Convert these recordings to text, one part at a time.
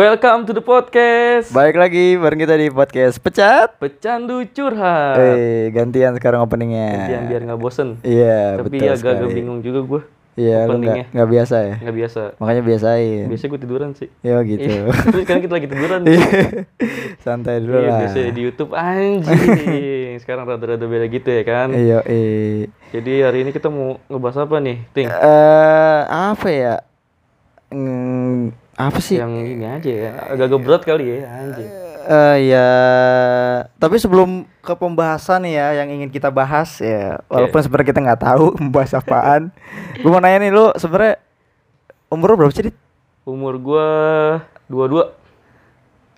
Welcome to the podcast. Baik lagi bareng kita di podcast Pecat. Pecandu curhat. Eh, gantian sekarang openingnya. Gantian biar nggak bosen. Iya, Tapi betul agak-agak sekali. bingung juga gue. Iya, openingnya. nggak nggak biasa ya. Nggak biasa. Makanya biasain. Biasanya gue tiduran sih. Ya gitu. Iya. Terus sekarang kita lagi tiduran. Iya. Santai dulu Iya, lah. biasanya di YouTube anjing. Sekarang rada-rada beda gitu ya kan. Iya, eh. Jadi hari ini kita mau ngebahas apa nih, Ting? Eh, apa ya? Hmm, apa sih? Yang ini aja ya. Agak-agak berat kali ya, anjing. Eh ya, tapi sebelum ke pembahasan nih ya yang ingin kita bahas ya, walaupun sebenarnya kita nggak tahu membahas apaan. Gue mau nanya nih lu sebenarnya umur lu berapa sih? Dit? Umur gua 22.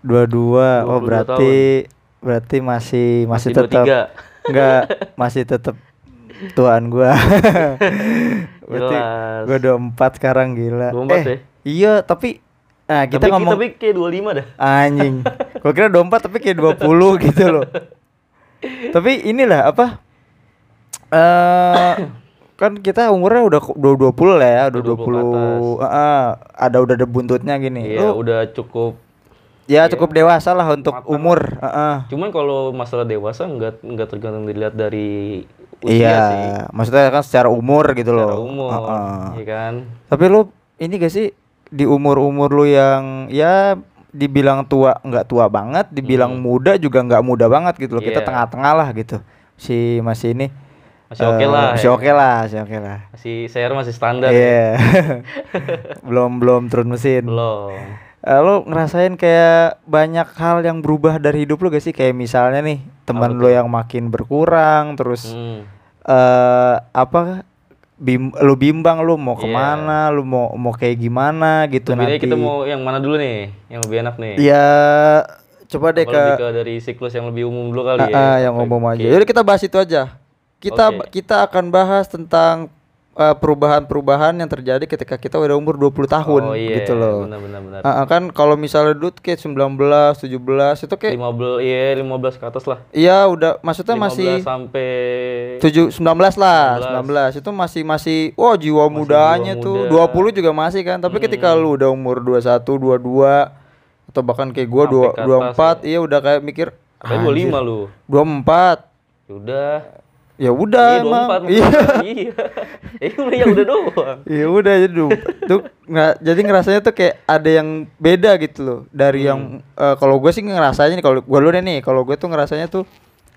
Dua-dua. Oh 22 berarti berarti masih masih, Masih tetap 23. enggak masih tetap tuan gua. berarti Jelas. gua 24 sekarang gila. 24 eh, ya? Iya, tapi nah kita tapi, ngomong tapi kayak 25 dah. anjing. Gua kira 24 tapi kayak 20 gitu loh. tapi inilah apa? Eh kan kita umurnya udah udah 20 lah ya, udah 20 ke 20. Heeh, ada udah ada buntutnya gini. Iya, Lu udah cukup. ya cukup dewasa lah untuk Matang. umur, heeh. Cuman kalau masalah dewasa nggak nggak tergantung dilihat dari usia Iya, sih. maksudnya kan secara umur gitu Secara loh. umur, Heeh. iya kan? Tapi lu ini gak sih di umur-umur lu yang ya dibilang tua nggak tua banget, dibilang muda juga nggak muda banget gitu loh. Kita Hmm. Iya. tengah-tengah lah gitu. Si masih ini Masih oke eh, lah. Masih ya. oke lah, masih oke lah. Masih share masih standar. Iya. belum belum turun mesin. Belum. Eh, lu ngerasain kayak banyak hal yang berubah dari hidup lu gak sih? Kayak misalnya nih, teman tuh? yang makin berkurang terus Hmm. eh apa bim lu bimbang lu mau Iya. ke mana lu mau mau kayak gimana gitu Tapi nanti kita mau yang mana dulu nih? Yang lebih enak nih. ya coba deh ke lebih ke dari siklus yang lebih umum dulu kali Ah, ya. ah, yang umum aja jadi kita bahas itu aja kita Oke. kita akan bahas tentang perubahan-perubahan yang terjadi ketika kita udah umur 20 tahun Oh iya, gitu loh Benar benar benar. Ah, kan kalau misalnya dulu kayak 19 17 itu kayak 15 iya 15 ke atas lah. iya udah maksudnya 15 masih sampai tujuh 19 lah 19. 19 itu masih masih wah jiwa mudanya jiwa tuh muda. 20 juga masih kan tapi ketika lu udah umur 21 22 atau bahkan kayak gua Sampai dua, ke atas 24 iya udah kayak mikir sampai 25 lu. 24 Udah. Ya udah Iya, emang 24 iya iya. Iya, ya udah doang. ya udah jadi du- tuh nggak jadi ngerasanya tuh kayak ada yang beda gitu loh dari yang Hmm. eh, kalau gue sih ngerasanya nih kalau gua lu deh nih kalau gue tuh ngerasanya tuh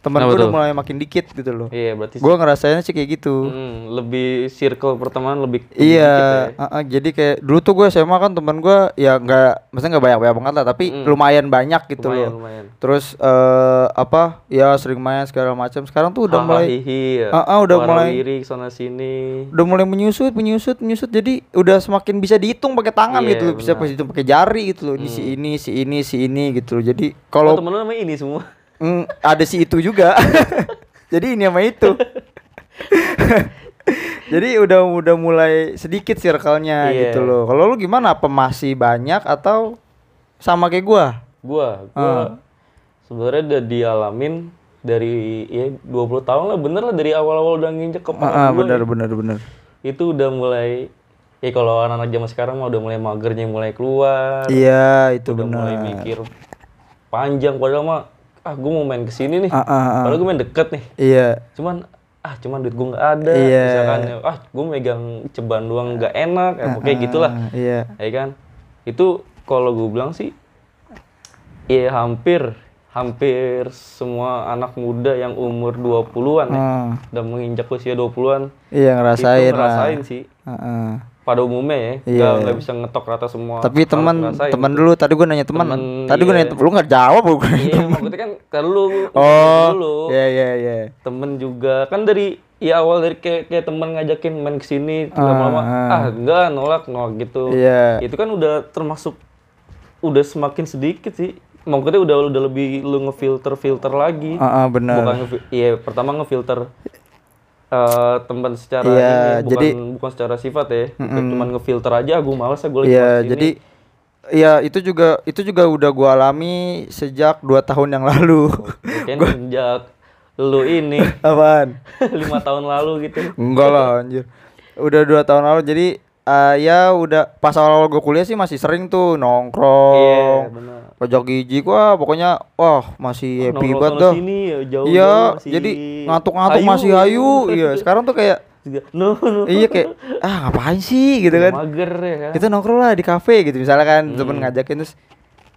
teman Kenapa gue udah mulai makin dikit gitu loh Iya, berarti gue ngerasainnya sih kayak gitu Hmm, lebih circle pertemanan lebih Iya, dikit ya. uh-uh, jadi kayak dulu tuh gue SMA kan teman gue ya nggak, maksudnya nggak banyak-banyak banget lah, tapi lumayan banyak gitu Lumayan, loh. lumayan. Terus eh apa, ya sering main segala macam. Sekarang tuh udah mulai, Hahaha, ya. Ah, ah, udah mulai- lirik sana sini. udah mulai menyusut, menyusut, menyusut. Jadi udah semakin bisa dihitung pakai tangan Iya, gitu, loh. bisa bisa dihitung pakai jari gitu loh. Ini si ini, si ini, si ini gitu loh. Jadi Oh, kalau temen lu namanya ini semua. Mm, ada si itu juga, jadi ini sama itu. Jadi udah udah mulai sedikit circle-nya Iya. gitu loh. Kalau lu gimana? Apa masih banyak atau sama kayak gua? Gua, Ah. gua sebenarnya udah dialamin dari ya 20 tahun lah bener lah dari awal-awal udah nginjek ke Ah, ah, gua bener nih. bener bener. Itu udah mulai ya kalau anak-anak zaman sekarang mah udah mulai magernya mulai keluar. Iya, itu udah benar. mulai mikir panjang padahal mah ah gue mau main ke sini nih. Ah, ah, ah. Padahal gue main deket nih. Iya. Cuman ah cuman duit gue nggak ada. Iya. Misalkan ya, ah gue megang ceban doang nggak enak. Ya, pokoknya gitulah. Ah, iya. ya kan itu kalau gue bilang sih ya hampir hampir semua anak muda yang umur 20-an ya, Ah, udah menginjak usia 20-an iya itu ngerasain lah. ngerasain sih Ah, ah. Pada umumnya ya Iya. nggak nggak bisa ngetok rata semua Tapi teman teman dulu tadi gua nanya teman. Tadi gua iya. nanya lu nggak jawab bukan? iya maksudnya kan kalau lu Oh, dulu iya iya iya. temen juga kan dari ya awal dari kayak, kayak temen ngajakin main ke sini lama-lama ah. ah enggak nolak nolak gitu Iya. itu kan udah termasuk udah semakin sedikit sih maksudnya udah udah lebih lu ngefilter filter lagi Ah, ah, benar. bukan iya pertama ngefilter eh teman secara Iya, ini bukan jadi- bukan secara sifat ya bukan cuman ngefilter aja gue males ya gue lagi Iya, ini. jadi Iya itu juga itu juga udah gua alami sejak dua tahun yang lalu. Mungkin sejak lu ini Apaan? lima tahun lalu gitu Enggak lah anjir. Udah dua tahun lalu jadi eh, ya udah pas awal-awal gue kuliah sih masih sering tuh Iya, nongkrong. benar. Pojok gigi wah pokoknya wah masih happy Nongkrong banget dah. sini ya jauh Iya, masih jadi ngantuk-ngantuk masih hayu. Iya, sekarang tuh kayak no, no. iya kayak ah ngapain sih gitu kan. mager ya kan Kita nongkrong lah di kafe gitu misalnya kan Hmm. temen ngajakin terus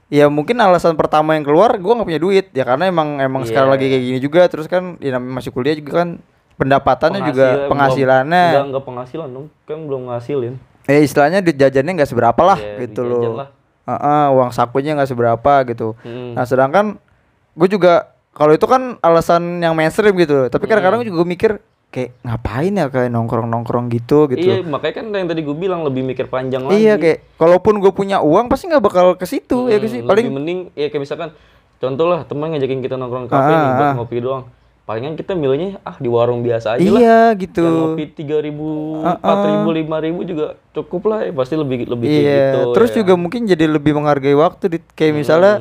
Ya mungkin alasan pertama yang keluar gua nggak punya duit ya karena emang emang Iya. sekarang lagi kayak gini juga terus kan ya namanya masih kuliah juga kan pendapatannya juga Penghasilan- penghasilannya enggak enggak penghasilan dong kan belum ngasilin eh istilahnya duit jajannya nggak seberapa lah Iya, gitu loh lah. Heeh, uang sakunya nggak seberapa gitu Hmm. nah sedangkan gue juga kalau itu kan alasan yang mainstream gitu tapi kadang-kadang Hmm. juga mikir kayak ngapain ya kayak nongkrong nongkrong gitu gitu iya makanya kan yang tadi gue bilang lebih mikir panjang lagi Iya kayak kalaupun gue punya uang pasti nggak bakal ke situ ya Hmm, ke sih lebih paling mending ya kayak misalkan contoh lah teman ngajakin kita nongkrong ke kafe Ah, nih buat ah. ngopi doang palingan kita milihnya ah di warung biasa aja lah iya yang gitu. ngopi tiga ribu empat ribu lima ribu juga cukup lah ya pasti lebih lebih kayak Iya, gitu terus ya juga mungkin jadi lebih menghargai waktu di kayak Hmm. misalnya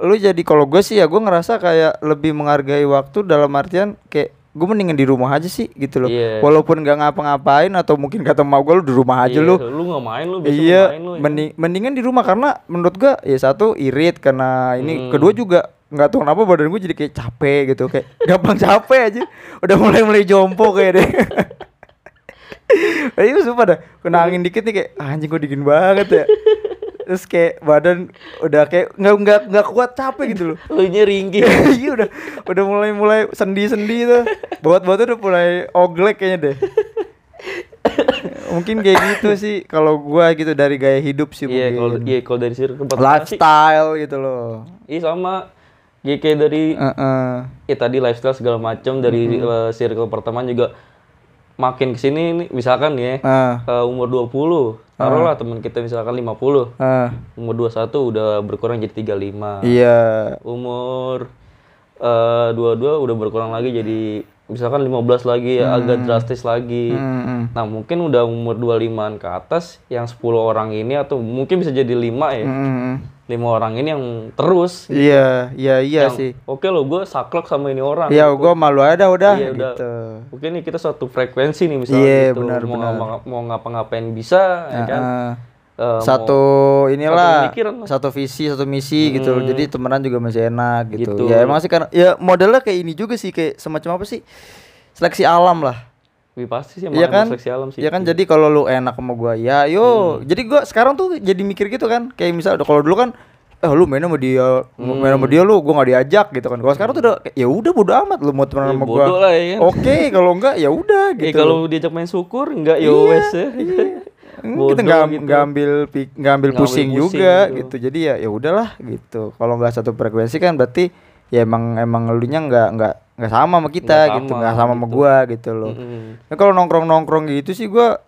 lu jadi kalau gue sih ya gue ngerasa kayak lebih menghargai waktu dalam artian kayak gue mendingan di rumah aja sih gitu loh. Iya. Walaupun nggak ngapa-ngapain atau mungkin kata mau gue lu di rumah aja Iya, lu. lu nggak main lu biasa Iya, main lu ya. mending, mendingan di rumah karena menurut gua ya satu irit karena ini Hmm. kedua juga nggak tahu kenapa badan gue jadi kayak capek gitu kayak gampang capek aja. Udah mulai mulai jompo kayak deh Ayo sumpah dah. Kena angin dikit nih kayak "Ah, anjing gue dingin banget ya. Terus kayak badan udah kayak nggak nggak nggak kuat capek gitu loh. Lu nya ringkih. Iya udah udah mulai mulai sendi sendi tuh. Buat udah mulai oglek kayaknya deh. Mungkin kayak gitu sih kalau gua gitu dari gaya hidup sih iya kalau mungkin iya kalau dari circle pertemanan sih lifestyle gitu loh. Iya sama ya kayak dari Heeh. ya tadi lifestyle segala macam dari eh, circle pertemanan juga makin ke sini nih misalkan ya Ah, eh, umur 20 taruhlah teman kita misalkan 50 ah, umur 21 udah berkurang jadi 35 iya. Umur eh 22 udah berkurang lagi jadi misalkan 15 lagi ya agak drastis lagi. Hmm, hmm. nah mungkin udah umur 25an ke atas yang 10 orang ini atau mungkin bisa jadi 5 ya. Hmm, hmm. Lima orang ini yang terus iya iya iya yang, sih oke lo gue saklek sama ini orang ya gua malu ada udah Iya, udah. gitu mungkin nih kita suatu frekuensi nih misalnya Iya, gitu benar, mau, benar. ngapa- mau ngapa-ngapain bisa ya kan. Eh, satu inilah lah. satu visi satu misi gitu loh. jadi temenan juga masih enak gitu. Gitu. ya emang sih kan ya modelnya kayak ini juga sih kayak semacam apa sih seleksi alam lah Wih, pasti sih Iya emang kan? seleksi alam sih Iya kan jadi kalau lu enak sama gua ya yo. Jadi gua sekarang tuh jadi mikir gitu kan. Kayak misal kalau dulu kan eh lu main sama dia, main sama dia lu gua nggak diajak gitu kan. Kalau sekarang tuh udah ya udah bodo amat lu mau temenan Ya, sama bodo gua. lah ya kan. Oke, kalau enggak ya udah Eh, gitu. kalau diajak main syukur enggak ya Iya, wes ya. iya. Hmm, Bodoh kita nggak gitu. nggak ambil nggak ambil pusing, pusing juga gitu. gitu. Jadi ya ya udahlah gitu. Kalau nggak satu frekuensi kan berarti ya emang emang elunya nggak nggak nggak sama sama kita Nggak gitu, sama, nggak sama sama gitu. gua gitu loh. Mm-mm. Nah, kalau nongkrong-nongkrong gitu sih gua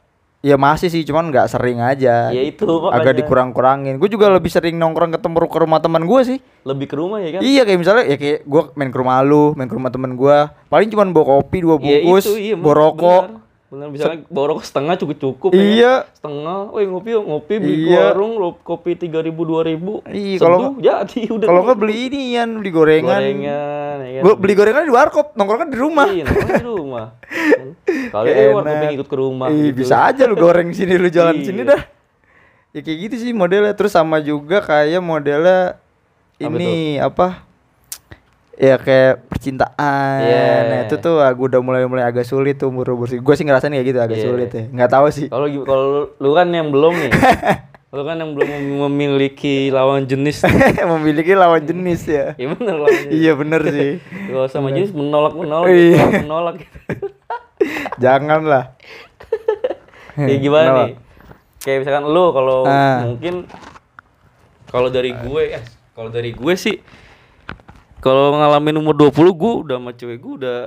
ya masih sih cuman nggak sering aja. Ya itu Agak dikurang-kurangin. Gue juga lebih sering nongkrong ketemu ke rumah teman gua sih. Lebih ke rumah ya kan? Iya kayak misalnya ya kayak gua main ke rumah lu, main ke rumah temen gua. Paling cuman bawa kopi dua Ya bungkus, itu, iya, bawa rokok. Bener. Bener, misalnya bawa rokok setengah cukup-cukup Iya. ya kan? Setengah, woi ngopi ngopi beli Iya. warung, lo kopi 3000 2000. Iya, kalau jadi udah. Kalau nggak beli ini yan, beli gorengan. gorengan ya kan? Beli gorengan di warkop, nongkrongnya di rumah. Iya, nongkrong di rumah. Kalau eh warkop ikut ke rumah Ih, gitu. bisa aja lu goreng sini lu jalan Iya. sini dah. Ya kayak gitu sih modelnya. Terus sama juga kayak modelnya Apa ini apa? Ya kayak percintaan. Iya. Nah, itu tuh aku udah mulai-mulai agak sulit tuh umur umur Gue sih ngerasain kayak gitu agak Iya. sulit ya. Nggak tahu sih. Kalau lu- kan yang belum nih. lu kan yang belum mem- memiliki lawan jenis. Memiliki lawan jenis ya. Iya bener lawan jenis. Iya bener sih. Kalau sama jenis menolak menolak Iya. menolak, menolak. Jangan lah. Kayak gimana Kenapa? nih? Kayak misalkan lu kalau Ah. mungkin kalau dari gue eh kalau dari gue sih kalau ngalamin umur 20 gue udah sama cewek gue udah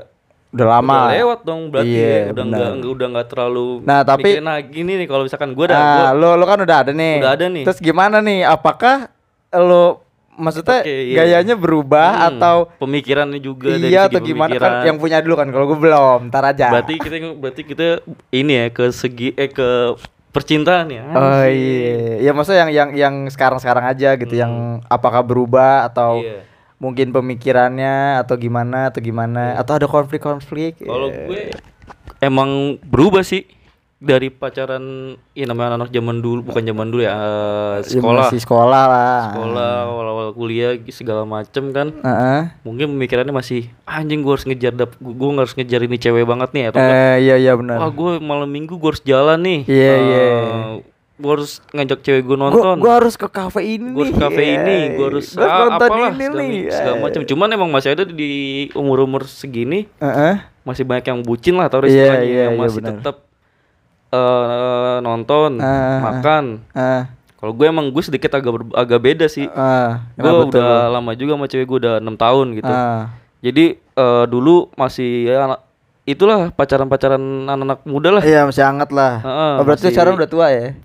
Udah lama. udah lewat dong berarti Iya, ya. udah enggak udah enggak terlalu Nah, tapi- nah gini nih kalau misalkan gue udah Nah, gua- lo lo kan udah ada nih. Udah ada nih. Terus gimana nih? Apakah lo maksudnya Oke, iya. gayanya berubah Hmm, atau pemikirannya juga dari iya segi atau gimana kan yang punya dulu kan kalau gue belum ntar aja berarti kita berarti kita ini ya ke segi eh ke percintaan ya oh iya ya maksudnya yang yang yang sekarang sekarang aja gitu yang apakah berubah atau Hmm. Iya. Mungkin pemikirannya atau gimana atau gimana atau ada konflik-konflik Kalau Iya. gue emang berubah sih. dari pacaran ya namanya anak zaman dulu bukan zaman dulu ya Ya, sekolah masih sekolah lah. sekolah awal-awal kuliah segala macem kan Heeh. mungkin pemikirannya masih anjing gue harus ngejar dap gue harus ngejar ini cewek banget nih atau enggak, Eh iya iya benar. wah gue malam minggu gue harus jalan nih Iya, iya. Gue harus ngajak cewek gue Gua, nonton gua harus ke kafe ini gue ke kafe Iya, ini gue harus Gua ah, nonton apalah ini segala, nih. segala macam cuman emang masih ada di umur umur segini Heeh. masih banyak yang bucin lah atau Iya, istilahnya iya, yang iya, masih benar. tetap eh, nonton Ah, makan Ah, kalau gue emang gue sedikit agak ber- agak beda sih ah, gue tuh? udah lama juga sama cewek gue udah enam tahun gitu Ah. jadi eh, dulu masih ya itulah pacaran-pacaran anak-anak muda lah Iya masih hangat lah. Heeh, oh, berarti masih- sekarang udah tua ya?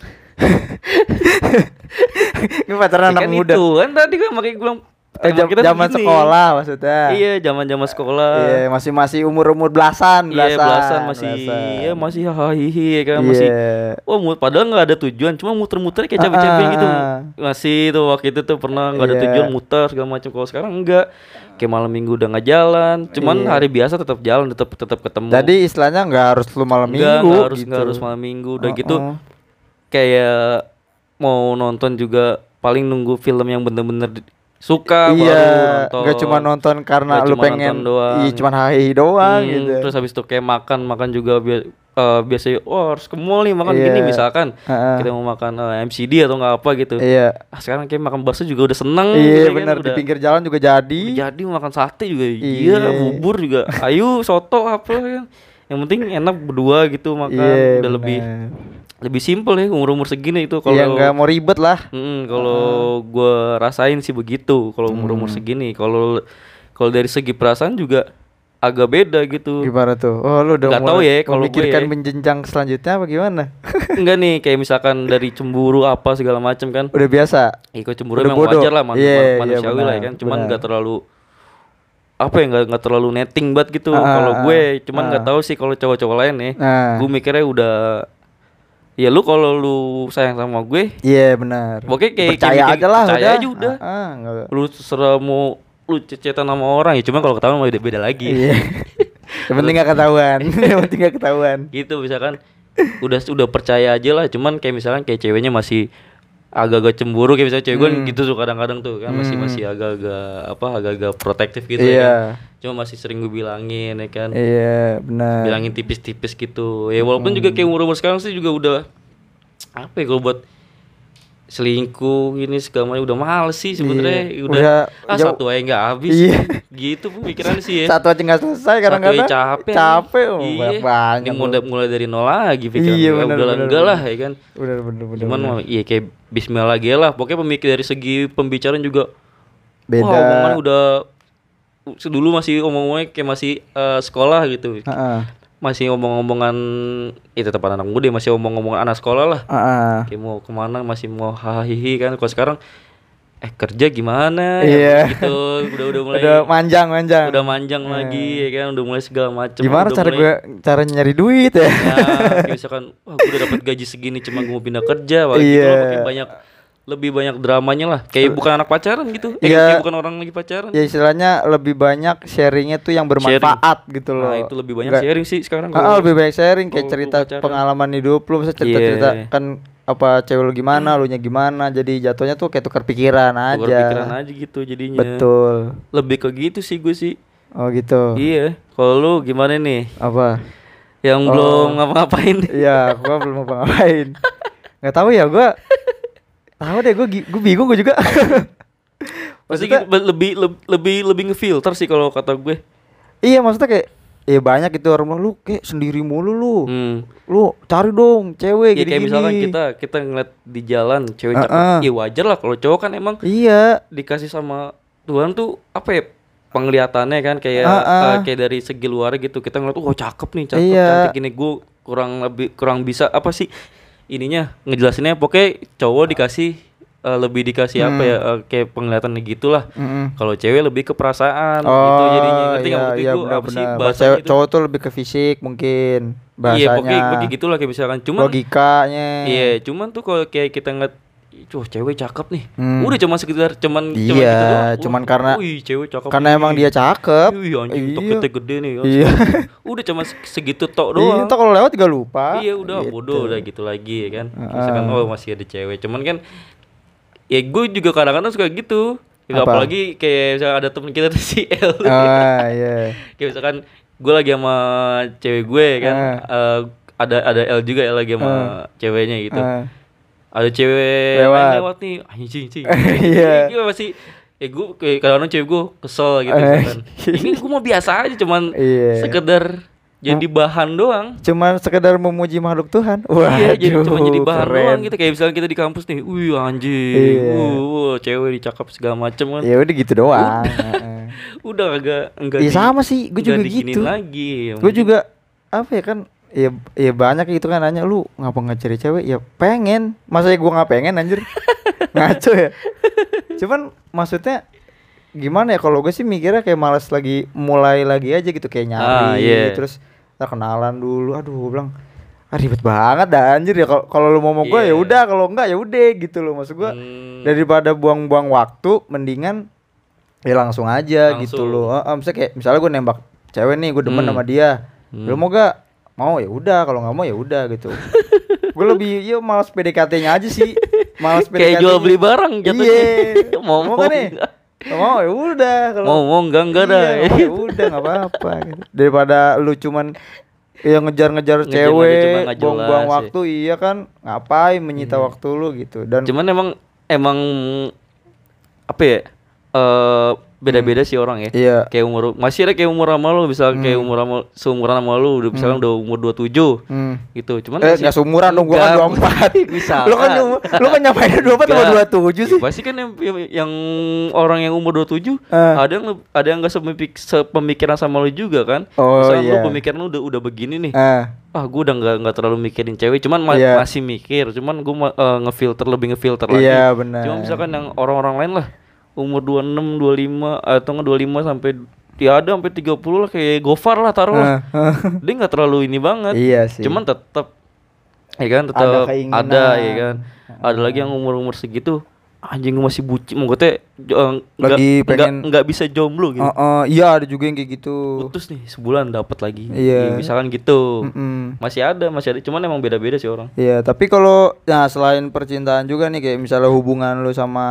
Ini pacaran Ya anak kan muda. itu kan tadi gue makanya gue bilang Eh, emang jam- kita zaman begini. sekolah maksudnya. iya zaman zaman sekolah Iya, masih masih umur umur belasan, Iya belasan. belasan masih belasan. ya masih hahihi ya kan masih Iya. Wah, padahal nggak ada tujuan, cuma muter-muter kayak capek-capek Ah, gitu. ah. Masih tuh waktu itu tuh pernah nggak ada Iya. tujuan muter segala macam. Kalau sekarang enggak. Kayak malam minggu udah nggak jalan, cuman Iya. hari biasa tetap jalan, tetap tetap ketemu. Jadi istilahnya nggak harus lu malam Enggak, minggu nggak harus gitu. nggak harus malam minggu. Udah Oh, gitu oh. Kayak mau nonton juga paling nunggu film yang bener-bener suka baru Iya, nonton. nggak cuma nonton karena Nggak lu pengen doang. iya cuma hahi doang Hmm, gitu. Terus habis itu kayak makan, makan juga biar eh, biasanya oh harus ke mall nih makan Iya. gini misalkan Heeh. kita mau makan eh, MCD atau nggak apa gitu. Iya. Ah, sekarang kayak makan bakso juga udah seneng Iya gitu kan, benar di pinggir jalan juga jadi. jadi makan sate juga Iya. iya bubur juga ayo soto apa kan yang penting enak berdua gitu makan Iya. udah lebih benar. Lebih simpel ya umur umur segini itu kalau Iya nggak mau ribet lah. Mm, kalau gua rasain sih begitu kalau umur Hmm. umur segini kalau kalau dari segi perasaan juga agak beda gitu Gimana tuh? Oh lu udah Nggak tahu ya, kalau gue memikirkan ya. menjenjang selanjutnya apa gimana? enggak nih kayak misalkan dari cemburu apa segala macam kan udah biasa. Ikut cemburu Udah memang bodoh. wajar lah manu- Iya, iya, manusiawi lah ya benar, kan cuman nggak terlalu apa ya nggak nggak terlalu netting banget gitu Ah, kalau ah, gue cuman nggak ah. tahu sih kalau cowok-cowok lain nih Nah. gue mikirnya udah ya lu kalau lu sayang sama gue Iya benar. Pokoknya kayak- percaya kayak aja lah. percaya aja udah. Ah, ah, nggak- lu terserah mau lu cecetan sama orang ya cuman kalau ketahuan beda, beda lagi Iya. Yang penting gak ketahuan. Yang penting gak ketahuan. gitu misalkan udah udah percaya aja lah cuman kayak misalkan kayak ceweknya masih agak-agak cemburu kayak misalnya cewek gue Hmm. gitu tuh kadang-kadang tuh kan masih masih agak-agak apa agak-agak protektif gitu Iya. ya kan cuma masih sering gue bilangin ya kan Iya benar. bilangin tipis-tipis gitu ya walaupun juga kayak umur umur sekarang sih juga udah apa ya kalau buat selingkuh ini segala macam udah males sih sebenarnya Iya. udah, Udah ah jauh- satu aja nggak habis Iya. gitu pemikirannya sih ya Satu aja nggak selesai kadang-kadang. aja capek Capek. Oh, iya. banyak. Ini mulai, mulai dari nol lagi pikiran Iya, udah enggak lah ya kan Bener bener bener. cuman bener. iya kayak Bismillah lagi lah pokoknya pemikir dari segi pembicaraan juga beda. wah omongannya udah dulu masih omong-omongnya kayak masih eh, sekolah gitu Heeh. Masih omong-omongan itu tetap anak muda ya, masih omong-omongan anak sekolah lah Heeh. kayak mau ke mana masih mau hahihi kan kalau sekarang eh kerja gimana Iya. ya, gitu udah udah mulai Udah manjang manjang. udah manjang lagi ya kan udah mulai segala macam Gimana cara mulai- gue cara nyari duit ya? ya kayak misalkan wah gue udah dapat gaji segini cuma gue mau pindah kerja wah gitu Iya. loh banyak lebih banyak dramanya lah kayak bukan anak pacaran gitu eh, kayak bukan orang lagi pacaran ya istilahnya lebih banyak sharingnya tuh yang bermanfaat gitu loh. nah itu lebih banyak Nggak- sharing sih sekarang Ah, kalau- lebih banyak sharing kayak cerita pacaran. pengalaman hidup lu, bisa cerita-cerita Iya. kan apa cewek lu gimana, lu nya gimana. Jadi jatuhnya tuh kayak tukar pikiran aja. tukar pikiran aja gitu jadinya Betul. lebih ke gitu sih gue sih Oh gitu. iya kalau lu gimana nih Apa? yang Oh. belum ngapa-ngapain Iya, gua belum mau ngapain. Nggak tahu ya gua. Tahu deh gua gi- gua bingung gua juga. Maksudnya, gitu, lebih lebih lebih lebih ngefilter sih kalau kata gue iya maksudnya kayak Iya banyak itu orang bilang lu kayak sendiri mulu lu. hmm. Lu cari dong cewek ya gini kayak misalkan kita kita ngeliat di jalan cewek cakep Heeh. ya wajar lah kalau cowok kan emang Iya. dikasih sama Tuhan tuh apa ya penglihatannya kan kayak Heeh. eh, kayak dari segi luar gitu kita ngeliat oh cakep nih cakep Iya. cantik ini gue kurang lebih kurang bisa apa sih ininya ngejelasinnya pokoknya cowok dikasih eh, lebih dikasih apa Hmm. ya eh, kayak penglihatannya gitulah Mm-mm. kalau cewek lebih ke perasaan Oh, gitu jadinya ngerti nggak iya, iya apa sih bahasanya cewek- itu? cowok tuh lebih ke fisik mungkin bahasanya. iya pokoknya pokoknya gitulah kayak misalkan cuman logikanya. Iya, cuman tuh kalau kayak kita ngeliat cuh cewek cakep nih. Hmm. Udah cuma sekedar cuman cuman Iya, gitu doang. cuman Wah, karena- wih, cewek cakep. Karena nih. emang dia cakep. Wih, anjing Iya. toketnya gede nih. Iya. Udah cuma se- segitu tok Iya, doang. ntar kalau lewat juga lupa. Iya udah Gitu. bodoh udah gitu lagi ya kan. Misalkan oh masih ada cewek. Cuman kan ya gue juga kadang-kadang suka gitu. Ya, Apa? apalagi kayak misalkan ada temen kita tuh si L. Ah, iya. kayak misalkan gue lagi sama cewek gue kan. Ah. eh, ada ada L juga ya lagi sama ceweknya gitu. Ah. Ada cewek Lewat. lewat nih. Anjing anjing. Iya. Gue masih ya gue kayak kadang-kadang cewek gue kesel gitu Eh. misalkan. Ini gue mau biasa aja cuman Iya. sekedar jadi bahan doang. Cuman sekedar memuji makhluk Tuhan. Wah, iya, jadi cuma jadi bahan keren. doang gitu kayak misalnya kita di kampus nih, wih anjing, Iya. wuh, wuh, cewek dicakap segala macem kan. Ya udah gitu doang. Heeh. Udah agak enggak Iya sama sih, gue juga gitu. lagi. Gue juga apa ya kan ya ya banyak gitu kan nanya lu ngapa nggak cari cewek? Ya pengen. Masa ya gue nggak pengen anjir? Ngaco ya. Cuman maksudnya gimana ya kalau gue sih mikirnya kayak malas lagi mulai lagi aja gitu kayak nyari Ah, iya. terus ntar kenalan dulu. Aduh gue bilang ah, ribet banget dah anjir ya. Kalau kalau lu mau mau gue ya Iya. udah kalau enggak ya udah gitu loh. Maksud gue Hmm, daripada buang-buang waktu mendingan ya langsung aja gitu Langsung. loh. Heeh, misalnya kayak misalnya gue nembak cewek nih gue demen Hmm. sama dia. Hmm. lu mau gak mau ya udah kalau nggak mau ya udah gitu gue lebih ya malas PDKT-nya aja sih malas PDKT kayak jual beli barang jatuhnya. iya mau mau kan nih? Nggak mau ya udah kalau Mau mau enggak enggak dah. Iya, mau ya udah nggak apa-apa gitu. daripada lu cuman yang ngejar-ngejar cewek buang-buang ya. waktu iya kan ngapain menyita waktu lu gitu dan Cuman emang emang apa ya? Eh beda-beda sih orang ya. iya Kayak umur masih ada kayak umur sama lu, misal kayak umur sama seumuran sama lu, udah misalnya udah umur 27 hmm. gitu. Cuman Eh, masih- nggak seumuran dong, gua kan Enggak, 24 Misal. Lu kan lu kan nyamain 24 sama 27 sih. Pasti kan yang, yang orang yang umur 27 Eh. ada yang ada yang enggak sepemik, sepemikiran sama lu juga kan. Oh, Misalnya iya. lu pemikiran lu udah udah begini nih. Ah, Ah, gue udah nggak nggak terlalu mikirin cewek, cuman ma- Iya. masih mikir, cuman gue ngefilter lebih ngefilter lagi. iya benar. Cuma misalkan yang orang-orang lain lah umur 26, 25 atau nggak 25 sampai ya ada sampai 30 lah kayak Gofar lah taruh lah. Ah. Dia nggak terlalu ini banget. Iya sih. Cuman tetap ya kan tetap Ada ada, ya kan. Ada lagi yang umur-umur segitu anjing gue masih bucin jo- eh, nggak Lagi pengen- nggak bisa jomblo gitu. Oh, oh, iya ada juga yang kayak gitu. Putus nih sebulan dapat lagi. Iya. Misalkan gitu. Mm-mm. Masih ada, masih ada. Cuman emang beda-beda sih orang. Iya, tapi kalau nah selain percintaan juga nih kayak misalnya hubungan lu sama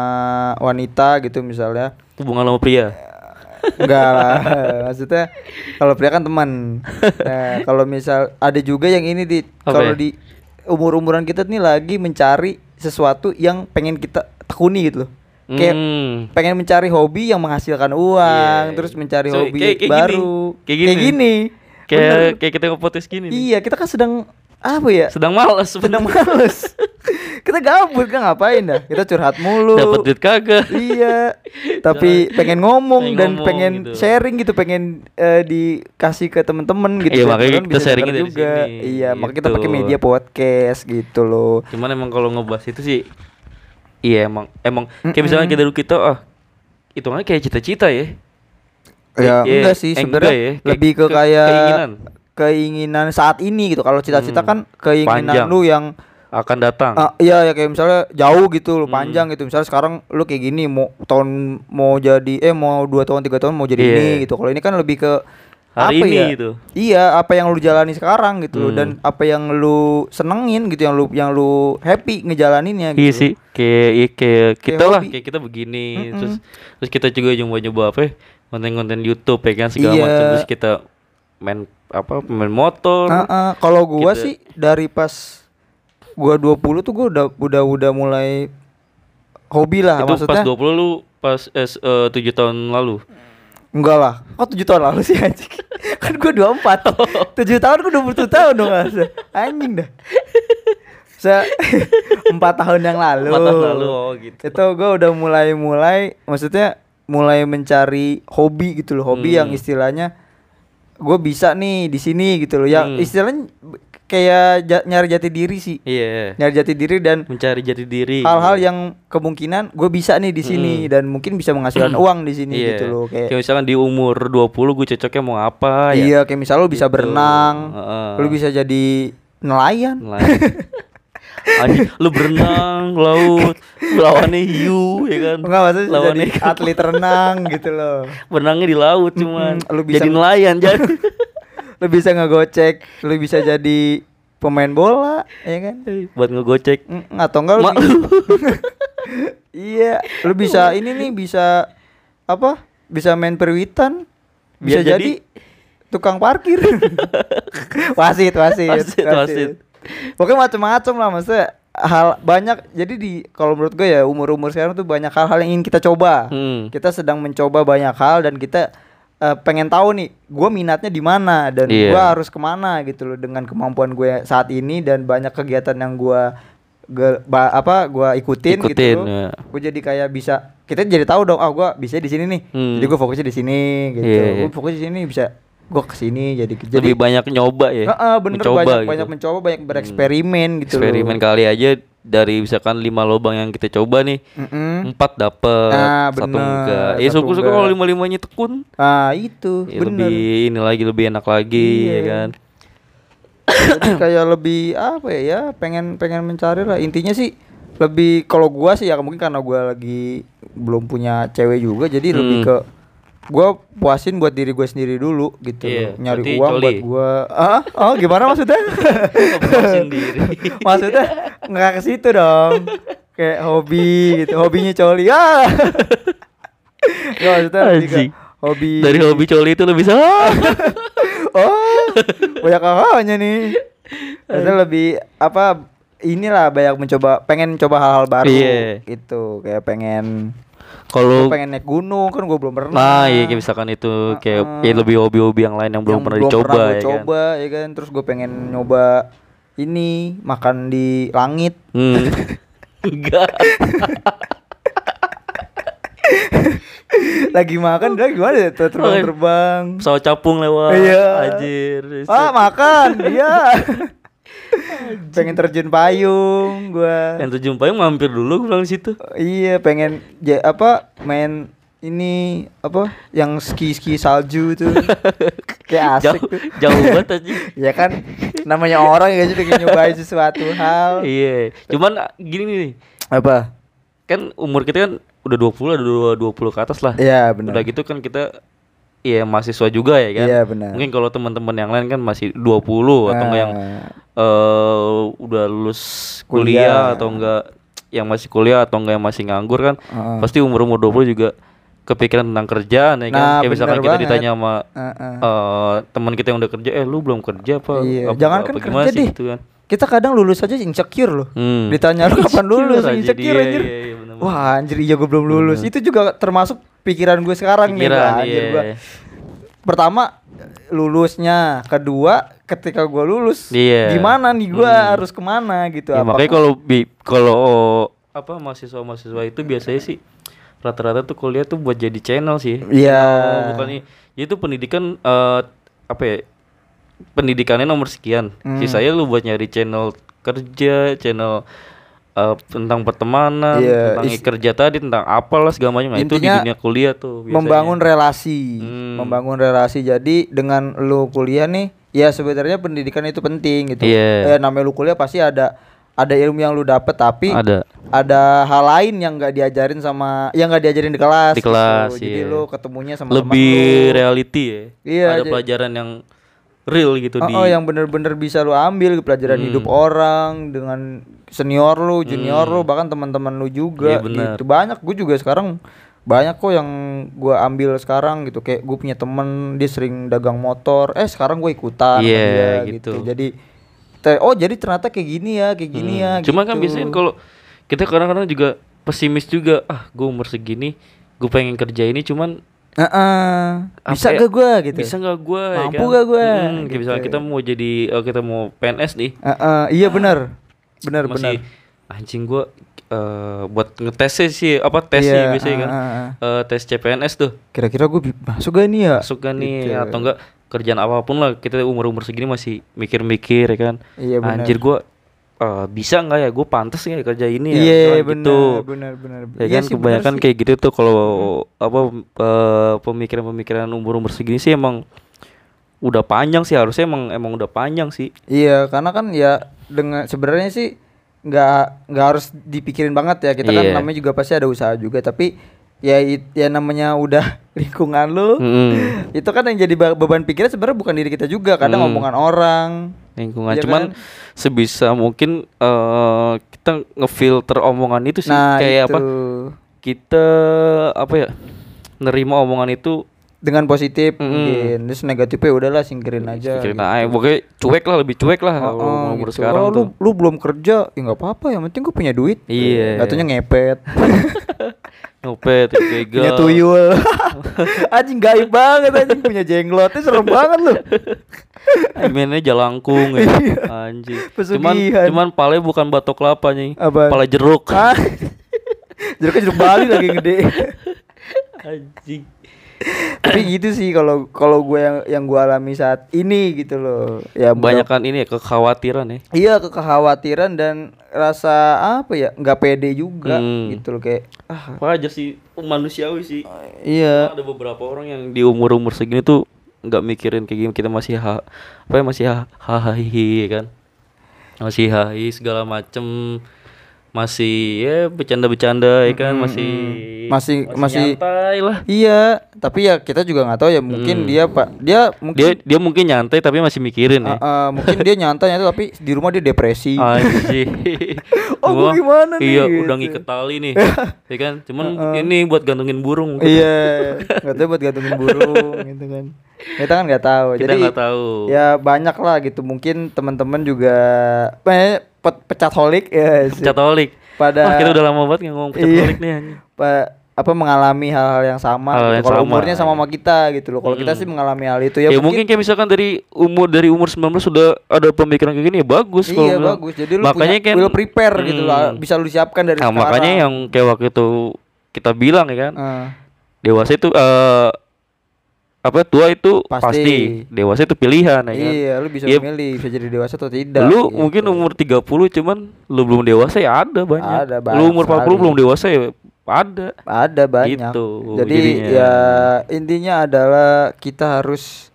wanita gitu misalnya. Hubungan sama pria. Enggak lah. Maksudnya kalau pria kan teman. Nah, kalau misal ada juga yang ini di Apa kalau ya? di umur-umuran kita nih lagi mencari sesuatu yang pengen kita tekuni gitu loh. Kayak Hmm. pengen mencari hobi yang menghasilkan uang, Iya. terus mencari So, hobi kayak- kayak baru. gini. Kayak gini. gini. Kayak Bener. kayak kita nge-podcast gini nih. Iya, kita kan sedang apa ya? Sedang malas Sedang males. kita gabut kan ngapain dah? Kita curhat mulu. Dapat duit kagak. iya. Tapi pengen ngomong Pengen dan ngomong pengen gitu. sharing gitu, pengen eh, dikasih ke temen-temen gitu. Iya, makanya kita bisa denger dari sini, Iya, makanya kita gitu. pakai media podcast gitu loh. Cuman emang kalau ngebahas itu sih iya emang emang kayak misalnya kita dulu kita ah itu kan kayak cita-cita ya. Ya, Iya, enggak sih sebenarnya ya, lebih ke, ke- kayak keinginan. keinginan saat ini gitu. Kalau cita-cita Hmm. kan keinginan Panjang. lu yang akan datang. Ah, iya ya kayak misalnya jauh gitu loh, Hmm. panjang gitu. Misalnya sekarang lu kayak gini mau tahun mau jadi eh mau dua tahun tiga tahun mau jadi Iya. ini gitu. Kalau ini kan lebih ke Hari apa ini ya? gitu. Iya, apa yang lu jalani sekarang gitu Hmm. dan apa yang lu senengin gitu yang lu yang lu happy ngejalaninnya gitu. Iya sih, kayak iya, kayak kita lah, hobi. kayak kita begini, Mm-mm. terus terus kita juga nyoba-nyoba apa ya, konten-konten YouTube ya kan segala Iya. macam terus kita main apa main motor. Ah, ah, kalau gua Kita- sih dari pas gua 20 tuh gua udah udah udah mulai hobi lah itu maksudnya. pas 20 lu pas eh, eh, 7 tahun lalu. Enggak lah. Kok 7 tahun lalu sih anjing? kan gua 24. 7 tahun gua 27 tahun dong Mas. Anjing dah. Se 4 tahun yang lalu. 4 tahun lalu oh gitu. Itu gua udah mulai-mulai maksudnya mulai mencari hobi gitu loh. Hobi Hmm. yang istilahnya gue bisa nih di sini gitu loh. Yang Hmm. istilahnya kayak ja- nyari jati diri sih. Iya. Nyari jati diri dan Mencari jati diri. hal-hal yang kemungkinan gue bisa nih di sini Hmm. dan mungkin bisa menghasilkan uang di sini Iya. gitu loh kayak Kayak misalkan di umur 20 gue cocoknya mau apa ya. Iya, kayak misal lu bisa Gitu. berenang, Heeh. lu bisa jadi nelayan. Nelayan. Anjing, lu berenang laut lawannya hiu ya kan Enggak maksudnya lawannya jadi atlet renang gitu loh. berenangnya di laut cuman Mm-mm, lu bisa- jadi nelayan jadi Lu bisa ngegocek, lu bisa jadi pemain bola, ya kan? buat ngegocek Mm, atau enggak lu Iya, lu bisa ini nih bisa apa? Bisa main perwitan. Bisa Biar jadi, tukang parkir. wasit, wasit, Wasit, wasit. Pokoknya macam-macam lah maksudnya hal banyak jadi di kalau menurut gue ya umur-umur sekarang tuh banyak hal-hal yang ingin kita coba. Hmm. Kita sedang mencoba banyak hal dan kita eh, pengen tahu nih gue minatnya di mana dan Iya. gue harus ke mana gitu loh dengan kemampuan gue saat ini dan banyak kegiatan yang gue ba- apa gue ikutin, Ikutin, gitu loh. ya. Gue jadi kayak bisa kita jadi tahu dong, ah gue bisa di sini nih. Hmm. Jadi gue fokusnya di sini gitu. Iya, iya. Gue fokus di sini bisa gue ke sini jadi jadi lebih banyak nyoba ya Heeh, bener mencoba banyak gitu. banyak mencoba banyak bereksperimen gitu loh. eksperimen kali aja dari misalkan lima lubang yang kita coba nih Mm-mm. empat dapet Ah, satu bener, enggak ya satu syukur-syukur enggak. kalau lima limanya tekun Ah itu ya bener. lebih ini lagi lebih enak lagi Iya. ya kan Jadi kayak lebih apa ya, ya pengen pengen mencari lah intinya sih lebih kalau gua sih ya mungkin karena gua lagi belum punya cewek juga jadi lebih Hmm. ke gua puasin buat diri gue sendiri dulu gitu loh. nyari uang coli. buat gua ah oh gimana maksudnya Puasin diri. maksudnya nggak ke situ dong kayak hobi gitu hobinya coli ah Nggak, maksudnya lebih Anjing. hobi dari hobi coli itu lo bisa oh banyak kakaknya nih Maksudnya lebih apa inilah banyak mencoba pengen coba hal-hal baru Iya. gitu kayak pengen kalau pengen naik gunung kan gue belum pernah. Nah iya kayak misalkan itu kayak Heeh. kayak lebih hobi-hobi yang lain yang belum pernah dicoba gua ya kan? coba ya kan? Terus gue pengen nyoba ini makan di langit. Hmm. enggak. Lagi makan dia gimana ya? Terbang terbang pesawat capung lewat Iya. anjir ah makan iya pengen terjun payung gua. Yang tujuh payung mampir dulu gue bilang di situ. Iya pengen ja, apa main ini apa yang ski ski salju tuh. Kayak asik jauh tuh. jauh banget aja ya kan namanya orang ya sih pengen nyobain sesuatu hal. Iya cuman gini nih. Apa? Kan umur kita kan udah 20 ada dua 20 ke atas lah. Iya benar. Udah gitu kan kita Iya mahasiswa juga ya kan Iya, benar. Mungkin kalau teman-teman yang lain kan masih 20 atau enggak yang eh udah lulus kuliah, Kuliah. atau enggak yang masih kuliah atau enggak yang masih nganggur kan Heeh. pasti umur-umur 20 juga kepikiran tentang kerjaan ya kan Nah, kayak misalkan bener kita banget. ditanya sama Heeh. eh teman kita yang udah kerja eh lu belum kerja apa Iya, apa, jangankan apa gimana kerja sih deh. gitu kan kita kadang lulus aja insecure loh Hmm. ditanya lu kapan lulus insecure dia, anjir iya, iya, bener-bener. wah anjir iya gue belum lulus itu juga termasuk pikiran gue sekarang nih Pikiran, anjir iya. gua. pertama lulusnya kedua ketika gue lulus Iya. gimana nih gue Hmm. harus ke mana gitu Ya, makanya kalau kalau apa mahasiswa-mahasiswa itu biasanya sih rata-rata tuh kuliah tuh buat jadi channel sih. Iya. Channel, bukan ya itu pendidikan eh, apa ya? Pendidikannya nomor sekian. Hmm. Sisanya lu buat nyari channel kerja, channel eh, tentang pertemanan, Iya, tentang is- kerja tadi, tentang apalah segala macam. Nah, itu di dunia kuliah tuh biasanya. membangun relasi Hmm. membangun relasi jadi dengan lu kuliah nih ya sebenarnya pendidikan itu penting gitu Iya. eh, namanya lu kuliah pasti ada ada ilmu yang lu dapet tapi ada. ada hal lain yang nggak diajarin sama yang nggak diajarin di kelas Di kelas, gitu. jadi iya. lu ketemunya sama Lebih lu. reality ya. Iya, ada jadi- pelajaran yang real gitu Oh, di oh, yang bener-bener bisa lu ambil pelajaran Hmm. hidup orang dengan senior lu, junior lu, bahkan teman-teman lu juga Iya, benar. gitu. Banyak gue juga sekarang banyak kok yang gua ambil sekarang gitu kayak gue punya temen dia sering dagang motor eh sekarang gue ikutan Iya, dia, gitu. jadi te- oh jadi ternyata kayak gini ya kayak gini Hmm. ya Cuma kan gitu. biasanya kalau kita kadang-kadang juga pesimis juga. Ah, gue umur segini, gue pengen kerja ini cuman Heeh. bisa apa ya, gak gue gitu Bisa nggak gue? Mampu nggak gua? Hmm, kayak Gitu. misalnya kita mau jadi, eh, kita mau PNS nih, Heeh, iya benar benar benar anjing gue eh buat ngetesnya sih, apa tes sih Iya, biasanya kan, ah, ah. Eh, tes CPNS tuh, kira-kira gue masuk gak nih ya masuk kan nih Gitu. atau enggak kerjaan apa pun lah kita umur umur segini masih mikir-mikir ya kan, Iya, anjir gue eh, bisa nggak ya, gue pantas nggak ya kerja ini ya, Iya Misalkan benar gitu. benar benar. ya Iya kan sih, kebanyakan kayak gitu tuh kalau apa eh, pemikiran-pemikiran umur-umur segini sih emang udah panjang sih harusnya emang emang udah panjang sih Iya karena kan ya dengan sebenarnya sih nggak nggak harus dipikirin banget ya kita kan Iya. namanya juga pasti ada usaha juga tapi ya it- ya namanya udah lingkungan lu Mm-mm. itu kan yang jadi be- beban pikiran sebenarnya bukan diri kita juga kadang Hmm. omongan orang lingkungan Iya cuman kan? sebisa mungkin eh kita ngefilter omongan itu sih nah kayak itu apa kita apa ya nerima omongan itu dengan positif Mm-mm. mungkin terus negatifnya udahlah singkirin aja pikirin gitu. aja pokoknya cuek lah lebih cuek lah Oh, kalau umur gitu. sekarang Oh, lu tuh lu belum kerja ya nggak apa-apa yang penting gue punya duit Iya. katanya ngepet ngopet begal punya tuyul. Anjing gaib banget anjing. Punya jenglotnya serem banget lu. Mainnya jalangkung ya. Anjing. Cuman Pesugihan. cuman pale bukan batok kelapa nih Apa? pale jeruk. Ah. jeruknya jeruk Bali lagi gede. Anjing tapi gitu sih kalau kalau gue yang yang gue alami saat ini gitu loh. Ya Banyakan ini ya kekhawatiran ya? Iya kekhawatiran dan rasa apa ya nggak pede juga Hmm. gitu loh kayak ah. Wajar sih manusiawi sih. Iya. Ada beberapa orang yang di umur umur segini tuh nggak mikirin kayak gini kita masih ha apa ya masih ha hahihi kan? Masih hahi segala macem masih ya bercanda-bercanda ya kan? Masih Masih- masih- nyantai lah iya tapi ya kita juga nggak tahu ya mungkin Hmm. dia pak dia mungkin dia dia mungkin nyantai tapi masih mikirin ya. Mungkin dia nyantai nyantai tapi di rumah dia depresi. Anjir. Oh, gua gimana nih, Iya, gitu. udah ngiket tali nih. ya kan? Cuman ini buat gantungin burung. iya nggak tahu buat gantungin burung gitu kan kita kan nggak tahu Kita jadi nggak tahu. ya banyak lah gitu mungkin teman-teman juga eh, pe- pecat holik ya sih. Catolik. pada Wah, kita udah lama banget ngomong Iya. catolik nih. anjing. Pa- apa mengalami hal-hal yang sama Hal gitu. kalau sama. umurnya sama sama kita gitu loh kalau kita sih mengalami hal itu ya, Ya, mungkin, kayak misalkan dari umur dari umur 19 sudah ada pemikiran kayak gini ya bagus iya bilang. bagus jadi lu makanya punya kan will prepare gitu Hmm. lah bisa lu siapkan dari Nah, sekarang makanya yang kayak waktu itu kita bilang ya kan, Eh, dewasa itu eh apa tua itu Pasti. pasti, dewasa itu pilihan ya kan. iya lu bisa Iya. memilih bisa jadi dewasa atau tidak Lu gitu. mungkin umur 30 cuman lu belum dewasa ya ada banyak. Ada lu umur 40 sekali. belum dewasa ya ada. ada banyak Gitu, jadi jadinya. ya intinya adalah kita harus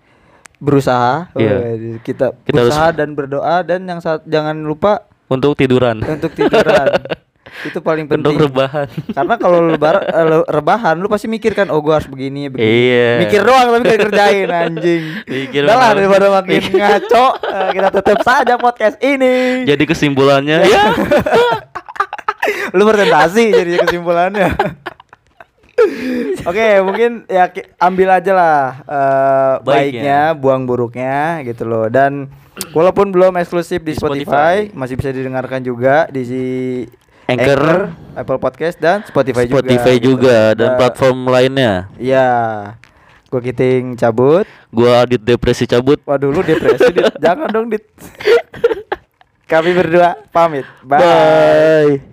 berusaha Iya. Wah, kita, Kita berusaha dan berdoa dan yang saat jangan lupa Untuk tiduran. untuk tiduran itu paling Untuk penting rebahan. karena kalau lebar eh, rebahan lu pasti mikir kan oh gua harus begini begini Iya. mikir doang tapi gak kerjain anjing Mikir udah lah doang. daripada makin ngaco eh, kita tutup saja podcast ini Jadi kesimpulannya ya lu presentasi jadi kesimpulannya Oke, mungkin ya ambil aja lah eh, Baiknya. baiknya, buang buruknya gitu loh. Dan walaupun belum eksklusif di Di Spotify, Spotify. masih bisa didengarkan juga di si- Anchor. Apple Podcast dan Spotify, Spotify juga. juga, gitu. dan Nah, platform lainnya. Iya. Gua Kiting cabut. Gua Adit Depresi cabut. Waduh, lu depresi, Dit. Jangan dong, Dit. Kami berdua pamit. Bye. Bye.